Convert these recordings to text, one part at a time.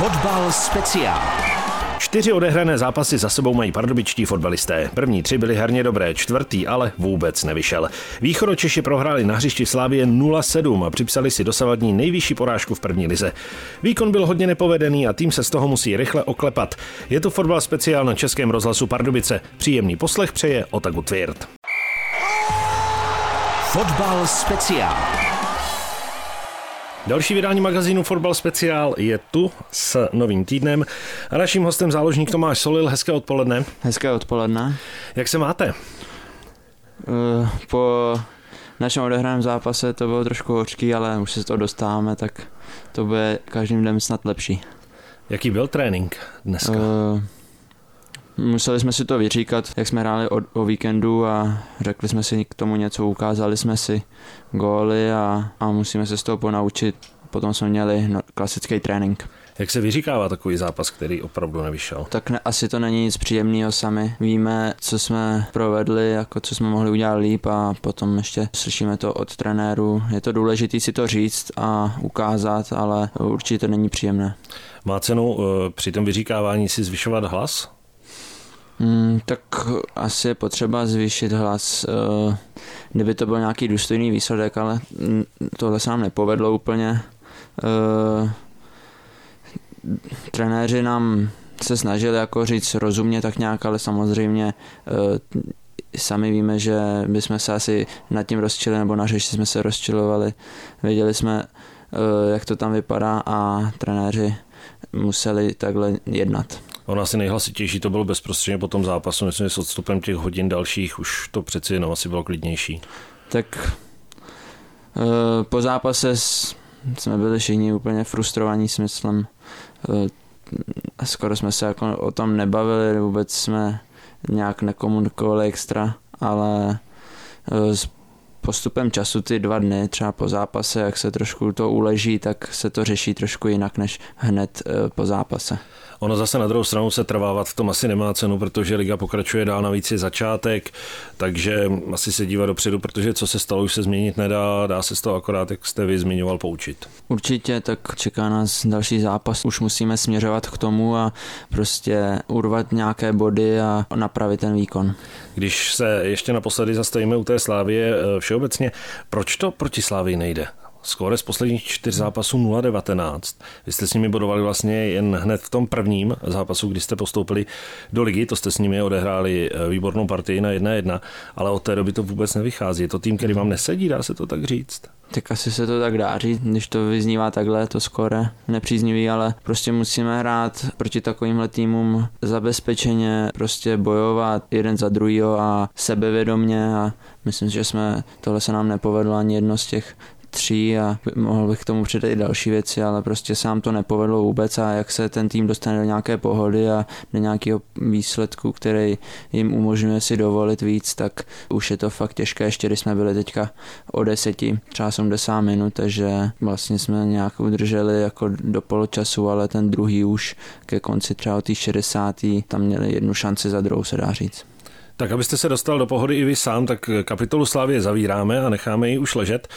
Fotbal speciál. Čtyři odehrané zápasy za sebou mají pardubičtí fotbalisté. První tři byly herně dobré, čtvrtý ale vůbec nevyšel. Východočeši prohráli na hřišti Slávě 0-7 a připsali si dosavadní nejvyšší porážku v první lize. Výkon byl hodně nepovedený a tým se z toho musí rychle oklepat. Je to fotbal speciál na Českém rozhlasu Pardubice. Příjemný poslech přeje Otaku Tvirt. Fotbal speciál. Další vydání magazínu Fotbal Speciál je tu s novým týdnem a naším hostem záložník Tomáš Solil. Hezké odpoledne. Hezké odpoledne. Jak se máte? Uh, po našem odehraném zápase to bylo trošku hořký, ale už se to dostáváme, tak to bude každým dnem snad lepší. Jaký byl trénink dneska? Uh, museli jsme si to vyříkat, jak jsme hráli o, o víkendu a řekli jsme si k tomu něco, ukázali jsme si góly a, a musíme se z toho ponaučit. Potom jsme měli no, klasický trénink. Jak se vyříkává takový zápas, který opravdu nevyšel? Tak ne, asi to není nic příjemného sami. Víme, co jsme provedli, jako co jsme mohli udělat líp a potom ještě slyšíme to od trenéru. Je to důležité si to říct a ukázat, ale určitě to není příjemné. Má cenu uh, při tom vyříkávání si zvyšovat hlas? Hmm, tak asi je potřeba zvýšit hlas, uh, kdyby to byl nějaký důstojný výsledek, ale tohle se nám nepovedlo úplně. Uh, trenéři nám se snažili jako říct rozumně tak nějak, ale samozřejmě uh, sami víme, že bychom se asi nad tím rozčili, nebo na řeši jsme se rozčilovali. Věděli jsme, jak to tam vypadá a trenéři museli takhle jednat. Ono asi nejhlasitější to bylo bezprostředně po tom zápasu, myslím, že s odstupem těch hodin dalších už to přeci jenom asi bylo klidnější. Tak eh, po zápase jsme byli všichni úplně frustrovaní smyslem. Eh, skoro jsme se jako o tom nebavili, vůbec jsme nějak nekomunikovali extra, ale eh, s postupem času ty dva dny, třeba po zápase, jak se trošku to uleží, tak se to řeší trošku jinak než hned po zápase. Ono zase na druhou stranu se trvávat v tom asi nemá cenu, protože liga pokračuje dál, navíc je začátek, takže asi se dívat dopředu, protože co se stalo, už se změnit nedá, dá se z toho akorát, jak jste vy zmiňoval, poučit. Určitě, tak čeká nás další zápas, už musíme směřovat k tomu a prostě urvat nějaké body a napravit ten výkon. Když se ještě naposledy zastavíme u té Slávie eh, všeobecně, proč to proti Slávii nejde? Skóre z posledních čtyř zápasů 0-19. Vy jste s nimi bodovali vlastně jen hned v tom prvním zápasu, kdy jste postoupili do ligy, to jste s nimi odehráli eh, výbornou partii na 1-1, ale od té doby to vůbec nevychází. Je to tým, který vám nesedí, dá se to tak říct? Tak asi se to tak dá říct, když to vyznívá takhle, to skore nepříznivý, ale prostě musíme hrát proti takovýmhle týmům zabezpečeně, prostě bojovat jeden za druhýho a sebevědomně a myslím, že jsme, tohle se nám nepovedlo ani jedno z těch tří a mohl bych k tomu přidat i další věci, ale prostě sám to nepovedlo vůbec a jak se ten tým dostane do nějaké pohody a do nějakého výsledku, který jim umožňuje si dovolit víc, tak už je to fakt těžké, ještě když jsme byli teďka o deseti, třeba 80 minut, takže vlastně jsme nějak udrželi jako do poločasu, ale ten druhý už ke konci třeba o té 60. tam měli jednu šanci za druhou, se dá říct. Tak abyste se dostal do pohody i vy sám, tak kapitolu Slávě zavíráme a necháme ji už ležet.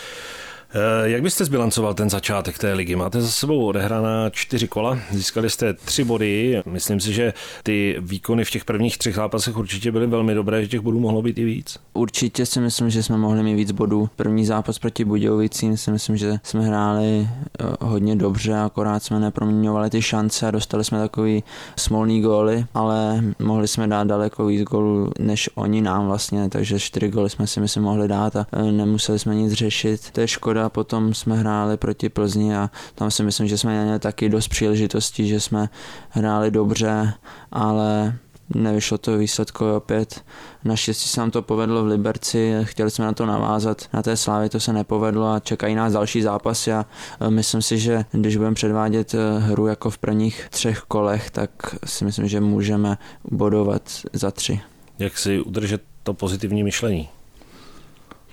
Eh, jak byste zbilancoval ten začátek té ligy? Máte za sebou odehraná čtyři kola, získali jste tři body. Myslím si, že ty výkony v těch prvních třech zápasech určitě byly velmi dobré, že těch bodů mohlo být i víc. Určitě si myslím, že jsme mohli mít víc bodů. První zápas proti Budějovicím si myslím, že jsme hráli eh, hodně dobře, akorát jsme neproměňovali ty šance a dostali jsme takový smolný góly, ale mohli jsme dát daleko víc gólů než oni nám vlastně, takže čtyři góly jsme si myslím mohli dát a eh, nemuseli jsme nic řešit. To je škoda, a potom jsme hráli proti Plzni a tam si myslím, že jsme měli taky dost příležitostí, že jsme hráli dobře, ale nevyšlo to výsledku opět. Naštěstí se nám to povedlo v Liberci, chtěli jsme na to navázat, na té slávě to se nepovedlo a čekají nás další zápasy a e, myslím si, že když budeme předvádět e, hru jako v prvních třech kolech, tak si myslím, že můžeme bodovat za tři. Jak si udržet to pozitivní myšlení?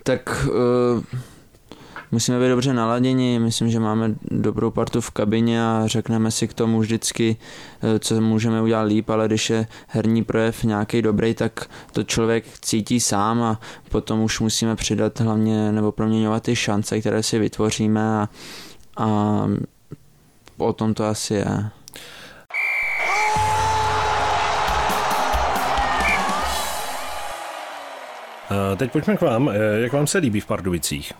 Tak uh, musíme být dobře naladěni, myslím, že máme dobrou partu v kabině a řekneme si k tomu vždycky, eh, co můžeme udělat líp, ale když je herní projev nějaký dobrý, tak to člověk cítí sám a potom už musíme přidat hlavně nebo proměňovat ty šance, které si vytvoříme a, a o tom to asi je. Eh, teď pojďme k vám. Eh, jak vám se líbí v Pardubicích?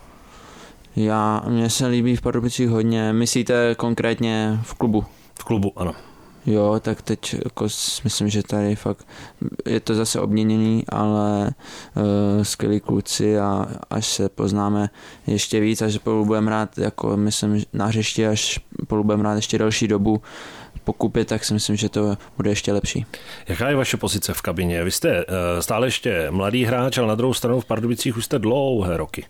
Já, mně se líbí v Pardubicích hodně. Myslíte konkrétně v klubu? V klubu, ano. Jo, tak teď jako myslím, že tady fakt je to zase obměněný, ale uh, skvělí kluci a až se poznáme ještě víc, až spolu budeme hrát, jako myslím na hřišti, až spolu budeme hrát ještě další dobu, pokupit, tak si myslím, že to bude ještě lepší. Jaká je vaše pozice v kabině? Vy jste uh, stále ještě mladý hráč, ale na druhou stranu v Pardubicích už jste dlouhé roky.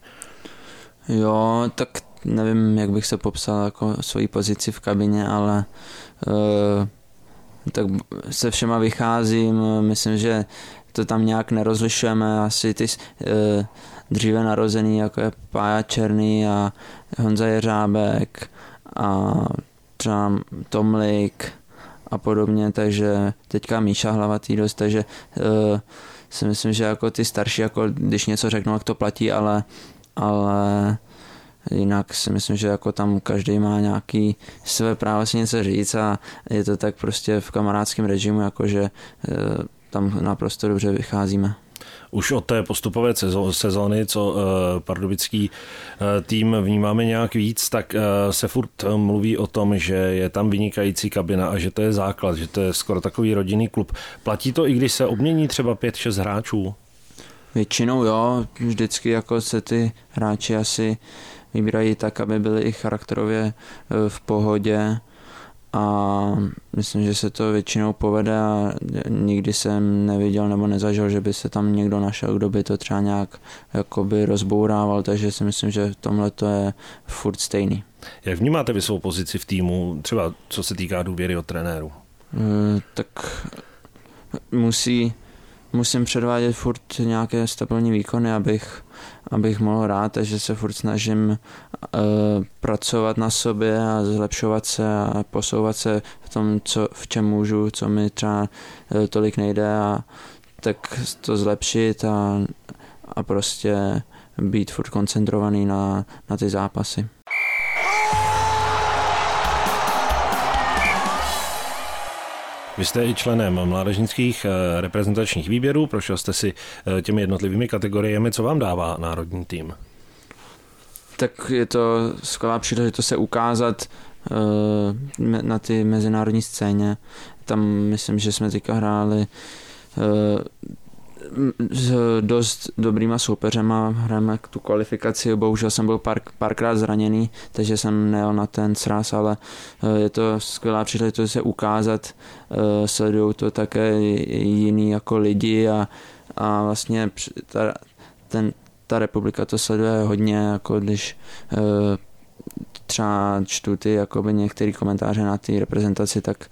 Jo, tak nevím, jak bych se popsal jako svoji pozici v kabině, ale uh, tak se všema vycházím, myslím, že to tam nějak nerozlišujeme, asi ty uh, dříve narozený, jako je Pája Černý a Honza Jeřábek a třeba Tomlik a podobně, takže teďka Míša Hlavatý dost, takže uh, si myslím, že jako ty starší, jako když něco řeknou, jak to platí, ale, ale jinak si myslím, že jako tam každý má nějaký své právo si něco říct a je to tak prostě v kamarádském režimu, jakože eh, tam naprosto dobře vycházíme. Už od té postupové sezóny, co eh, pardubický eh, tým vnímáme nějak víc, tak se furt mluví o tom, že je tam vynikající kabina a že to je základ, že to je skoro takový rodinný klub. Platí to i když se obmění třeba 5-6 hráčů? Většinou jo, vždycky jako se ty hráči asi vybírají tak, aby byli i charakterově e, v pohodě a myslím, že se to většinou povede a nikdy jsem neviděl nebo nezažil, že by se tam někdo našel, kdo by to třeba nějak jakoby rozbourával, takže si myslím, že tomhle to je furt stejný. Jak vnímáte vy svou pozici v týmu, třeba co se týká důvěry od trenéru? E, tak musí, musím předvádět furt nějaké stabilní výkony, abych abych mohl hrát, takže se furt snažím uh, pracovat na sobě a zlepšovat se a posouvat se v tom, co, v čem můžu, co mi třeba uh, tolik nejde a tak to zlepšit a, a prostě být furt koncentrovaný na, na ty zápasy. Vy jste i členem mládežnických eh, reprezentačních výběrů, prošel jste si eh, těmi jednotlivými kategoriemi. Co vám dává národní tým? Tak je to skvělá příležitost se ukázat eh, na ty mezinárodní scéně. Tam myslím, že jsme teďka hráli s dost dobrýma soupeřema, hrajeme tu kvalifikaci, bohužel jsem byl pár, párkrát zraněný, takže jsem nejel na ten sraz, ale eh, je to skvělá příležitost se ukázat, eh, sledují to také jiný jako lidi a, a vlastně ta, ten, ta republika to sleduje hodně, jako když eh, třeba čtu ty jakoby některé komentáře na té reprezentaci, tak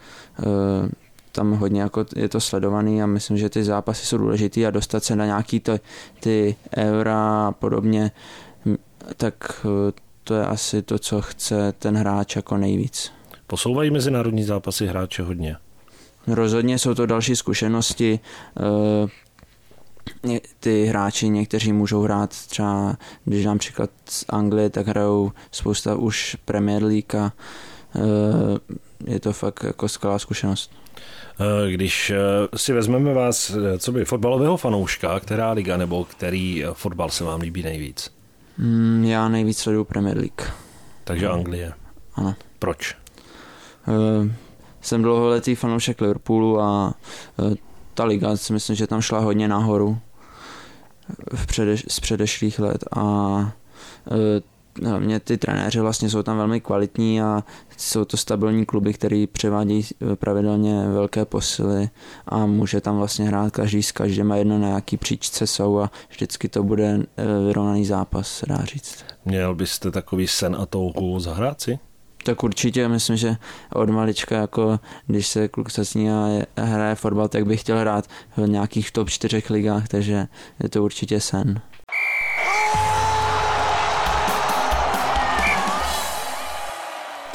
tam hodně jako je to sledovaný a myslím, že ty zápasy jsou důležitý a dostat se na nějaký to, ty eura a podobně, tak eh, to je asi to, co chce ten hráč jako nejvíc. Posouvají mezinárodní zápasy hráče hodně? Rozhodně jsou to další zkušenosti. Eh, ty hráči někteří můžou hrát třeba, když dám příklad z Anglie, tak hrajou spousta už Premier League a eh, je to fakt jako skvělá zkušenost. Eh, když eh, si vezmeme vás, eh, co by fotbalového fanouška, která liga nebo který fotbal se vám líbí nejvíc? Mm, já nejvíc sleduju Premier League. Takže Anglie. Ano. Proč? jsem dlouholetý fanoušek Liverpoolu a ta liga si myslím, že tam šla hodně nahoru v předeš- z předešlých let a hlavně ty trenéři vlastně jsou tam velmi kvalitní a jsou to stabilní kluby, který převádějí eh, pravidelně velké posily a může tam vlastně hrát každý s každým a jedno na jaký příčce jsou a vždycky to bude eh, vyrovnaný zápas, dá říct. Měl byste takový sen a touhu zahrát si? Tak určitě, myslím, že od malička, jako když se kluk sasní a hraje fotbal, tak bych chtěl hrát v nějakých top čtyřech ligách, takže je to určitě sen.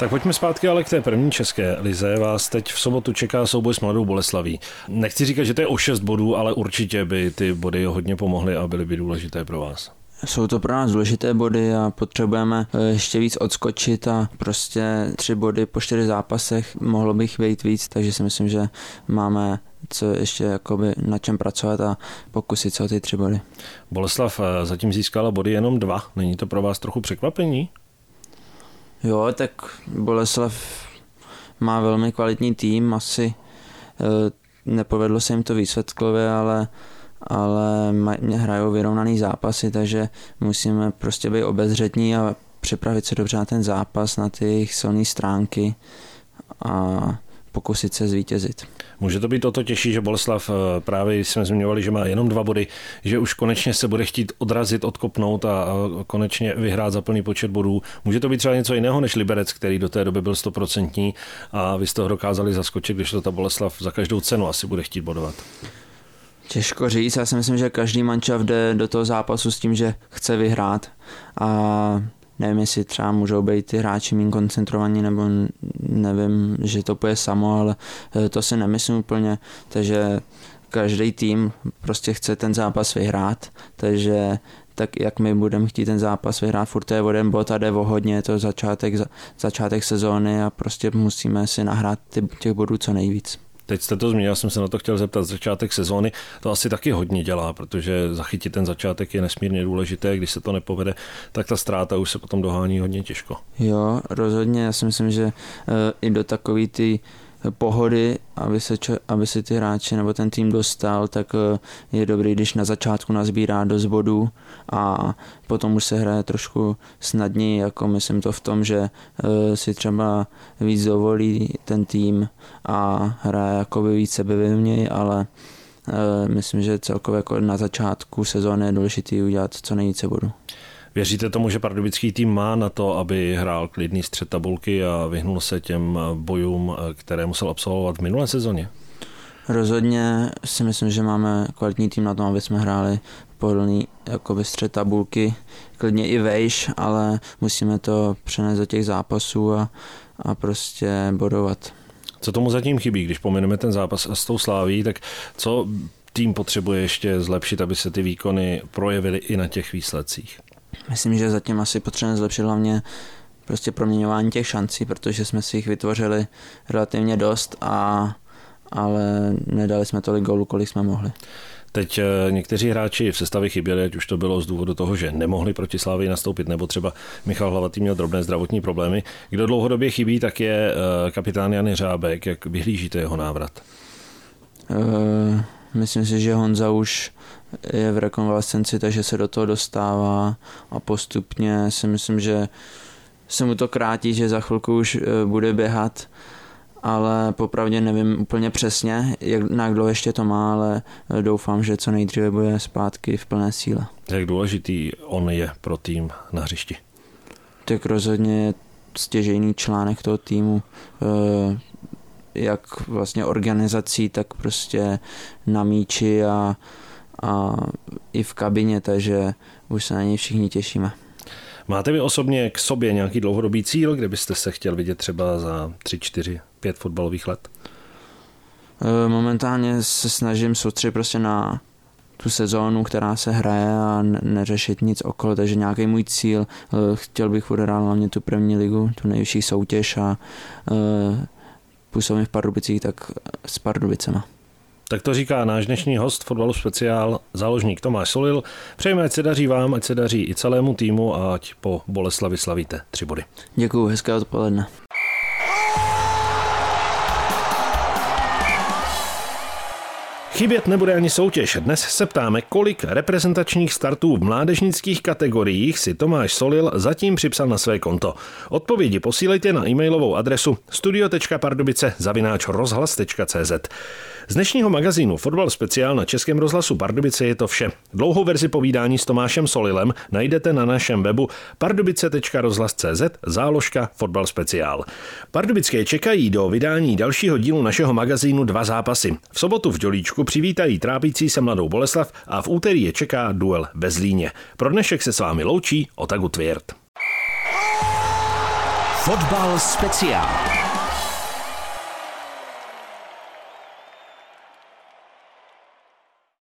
Tak pojďme zpátky ale k té první české lize. Vás teď v sobotu čeká souboj s Mladou Boleslaví. Nechci říkat, že to je o 6 bodů, ale určitě by ty body hodně pomohly a byly by důležité pro vás. Jsou to pro nás důležité body a potřebujeme eh, ještě víc odskočit a prostě tři body po čtyři zápasech mohlo bych být víc, takže si myslím, že máme co ještě jakoby na čem pracovat a pokusit se o ty tři body. Boleslav eh, zatím získala body jenom dva. Není to pro vás trochu překvapení? Jo, tak Boleslav má velmi kvalitní tým, asi eh, nepovedlo se jim to výsledkově, ale ale hrajou vyrovnaný zápasy, takže musíme prostě být obezřetní a připravit se dobře na ten zápas, na ty jejich silné stránky a pokusit se zvítězit. Může to být o to těžší, že Boleslav eh, právě jsme zmiňovali, že má jenom dva body, že už konečně se bude chtít odrazit, odkopnout a konečně vyhrát za plný počet bodů. Může to být třeba něco jiného než Liberec, který do té doby byl stoprocentní a vy jste ho dokázali zaskočit, když to ta Boleslav za každou cenu asi bude chtít bodovat. Těžko říct, já si myslím, že každý mančav jde do toho zápasu s tím, že chce vyhrát a nevím, jestli třeba můžou být ty hráči méně koncentrovaní, nebo nevím, že to půjde samo, ale eh, to si nemyslím úplně, takže každý tým prostě chce ten zápas vyhrát, takže tak jak my budeme chtít ten zápas vyhrát, furt to je jeden bod a jde o hodně, je to začátek, začátek sezóny a prostě musíme si nahrát těch bodů co nejvíc. Teď jste to zmínil, já jsem se na to chtěl zeptat, začátek sezóny to asi taky hodně dělá, protože zachytit ten začátek je nesmírně důležité, když se to nepovede, tak ta ztráta už se potom dohání hodně těžko. Jo, rozhodně, já si myslím, že eh, i do takový ty pohody, aby se, aby se ty hráči nebo ten tým dostal, tak eh, je dobrý, když na začátku nazbírá dost bodů a potom už se hraje trošku snadněji, jako myslím to v tom, že eh, si třeba víc dovolí ten tým a hraje jakoby víc sebevědoměji, ale eh, myslím, že celkově jako na začátku sezóny je důležité udělat co nejvíce bodů. Věříte tomu, že pardubický tým má na to, aby hrál klidný střed tabulky a vyhnul se těm bojům, které musel absolvovat v minulé sezóně? Rozhodně si myslím, že máme kvalitní tým na tom, aby jsme hráli pohodlný jakoby střed tabulky, klidně i vejš, ale musíme to přenést do těch zápasů a, a prostě bodovat. Co tomu zatím chybí, když pomeneme ten zápas s tou sláví, tak co tým potřebuje ještě zlepšit, aby se ty výkony projevily i na těch výsledcích? Myslím, že zatím asi potřebujeme zlepšit hlavně prostě proměňování těch šancí, protože jsme si jich vytvořili relativně dost, a, ale nedali jsme tolik gólů, kolik jsme mohli. Teď eh, někteří hráči v sestavě chyběli, ať už to bylo z důvodu toho, že nemohli proti Slávii nastoupit, nebo třeba Michal Hlavatý měl drobné zdravotní problémy. Kdo dlouhodobě chybí, tak je eh, kapitán Jan Řábek. Jak vyhlížíte jeho návrat? Uh, myslím si, že Honza už je v rekonvalescenci, takže se do toho dostává a postupně si myslím, že se mu to krátí, že za chvilku už eh, bude běhat, ale popravdě nevím úplně přesně, jak, na dlouho ještě to má, ale eh, doufám, že co nejdříve bude zpátky v plné síle. Jak důležitý on je pro tým na hřišti? Tak rozhodně je stěžejný článek toho týmu, eh, jak vlastně organizací, tak prostě na míči a a i v kabině, takže už se na něj všichni těšíme. Máte vy osobně k sobě nějaký dlouhodobý cíl, kde byste se chtěl vidět třeba za 3, 4, 5 fotbalových let? E, momentálně se snažím soustředit prostě na tu sezónu, která se hraje a neřešit nic okolo, takže nějaký můj cíl, e, chtěl bych hrát hlavně tu první ligu, tu nejvyšší soutěž a e, působím v Pardubicích, tak s Pardubicema. Tak to říká náš dnešní host fotbalu speciál, záložník Tomáš Solil. Přejeme, ať se daří vám, ať se daří i celému týmu a ať po Boleslavi slavíte tři body. Děkuji, hezké odpoledne. Chybět nebude ani soutěž. Dnes se ptáme, kolik reprezentačních startů v mládežnických kategoriích si Tomáš Solil zatím připsal na své konto. Odpovědi posílejte na e-mailovou adresu studio.pardubice zavináč rozhlas.cz. Z dnešního magazínu Fotbal speciál na Českém rozhlasu Pardubice je to vše. Dlouhou verzi povídání s Tomášem Solilem najdete na našem webu pardubice.rozhlas.cz záložka Fotbal speciál. Pardubické čekají do vydání dalšího dílu našeho magazínu dva zápasy. V sobotu v Dělíčku přivítají trápící se mladou Boleslav a v úterý je čeká duel ve Zlíně. Pro dnešek se s vámi loučí Otagu Tvěrt. Fotbal speciál.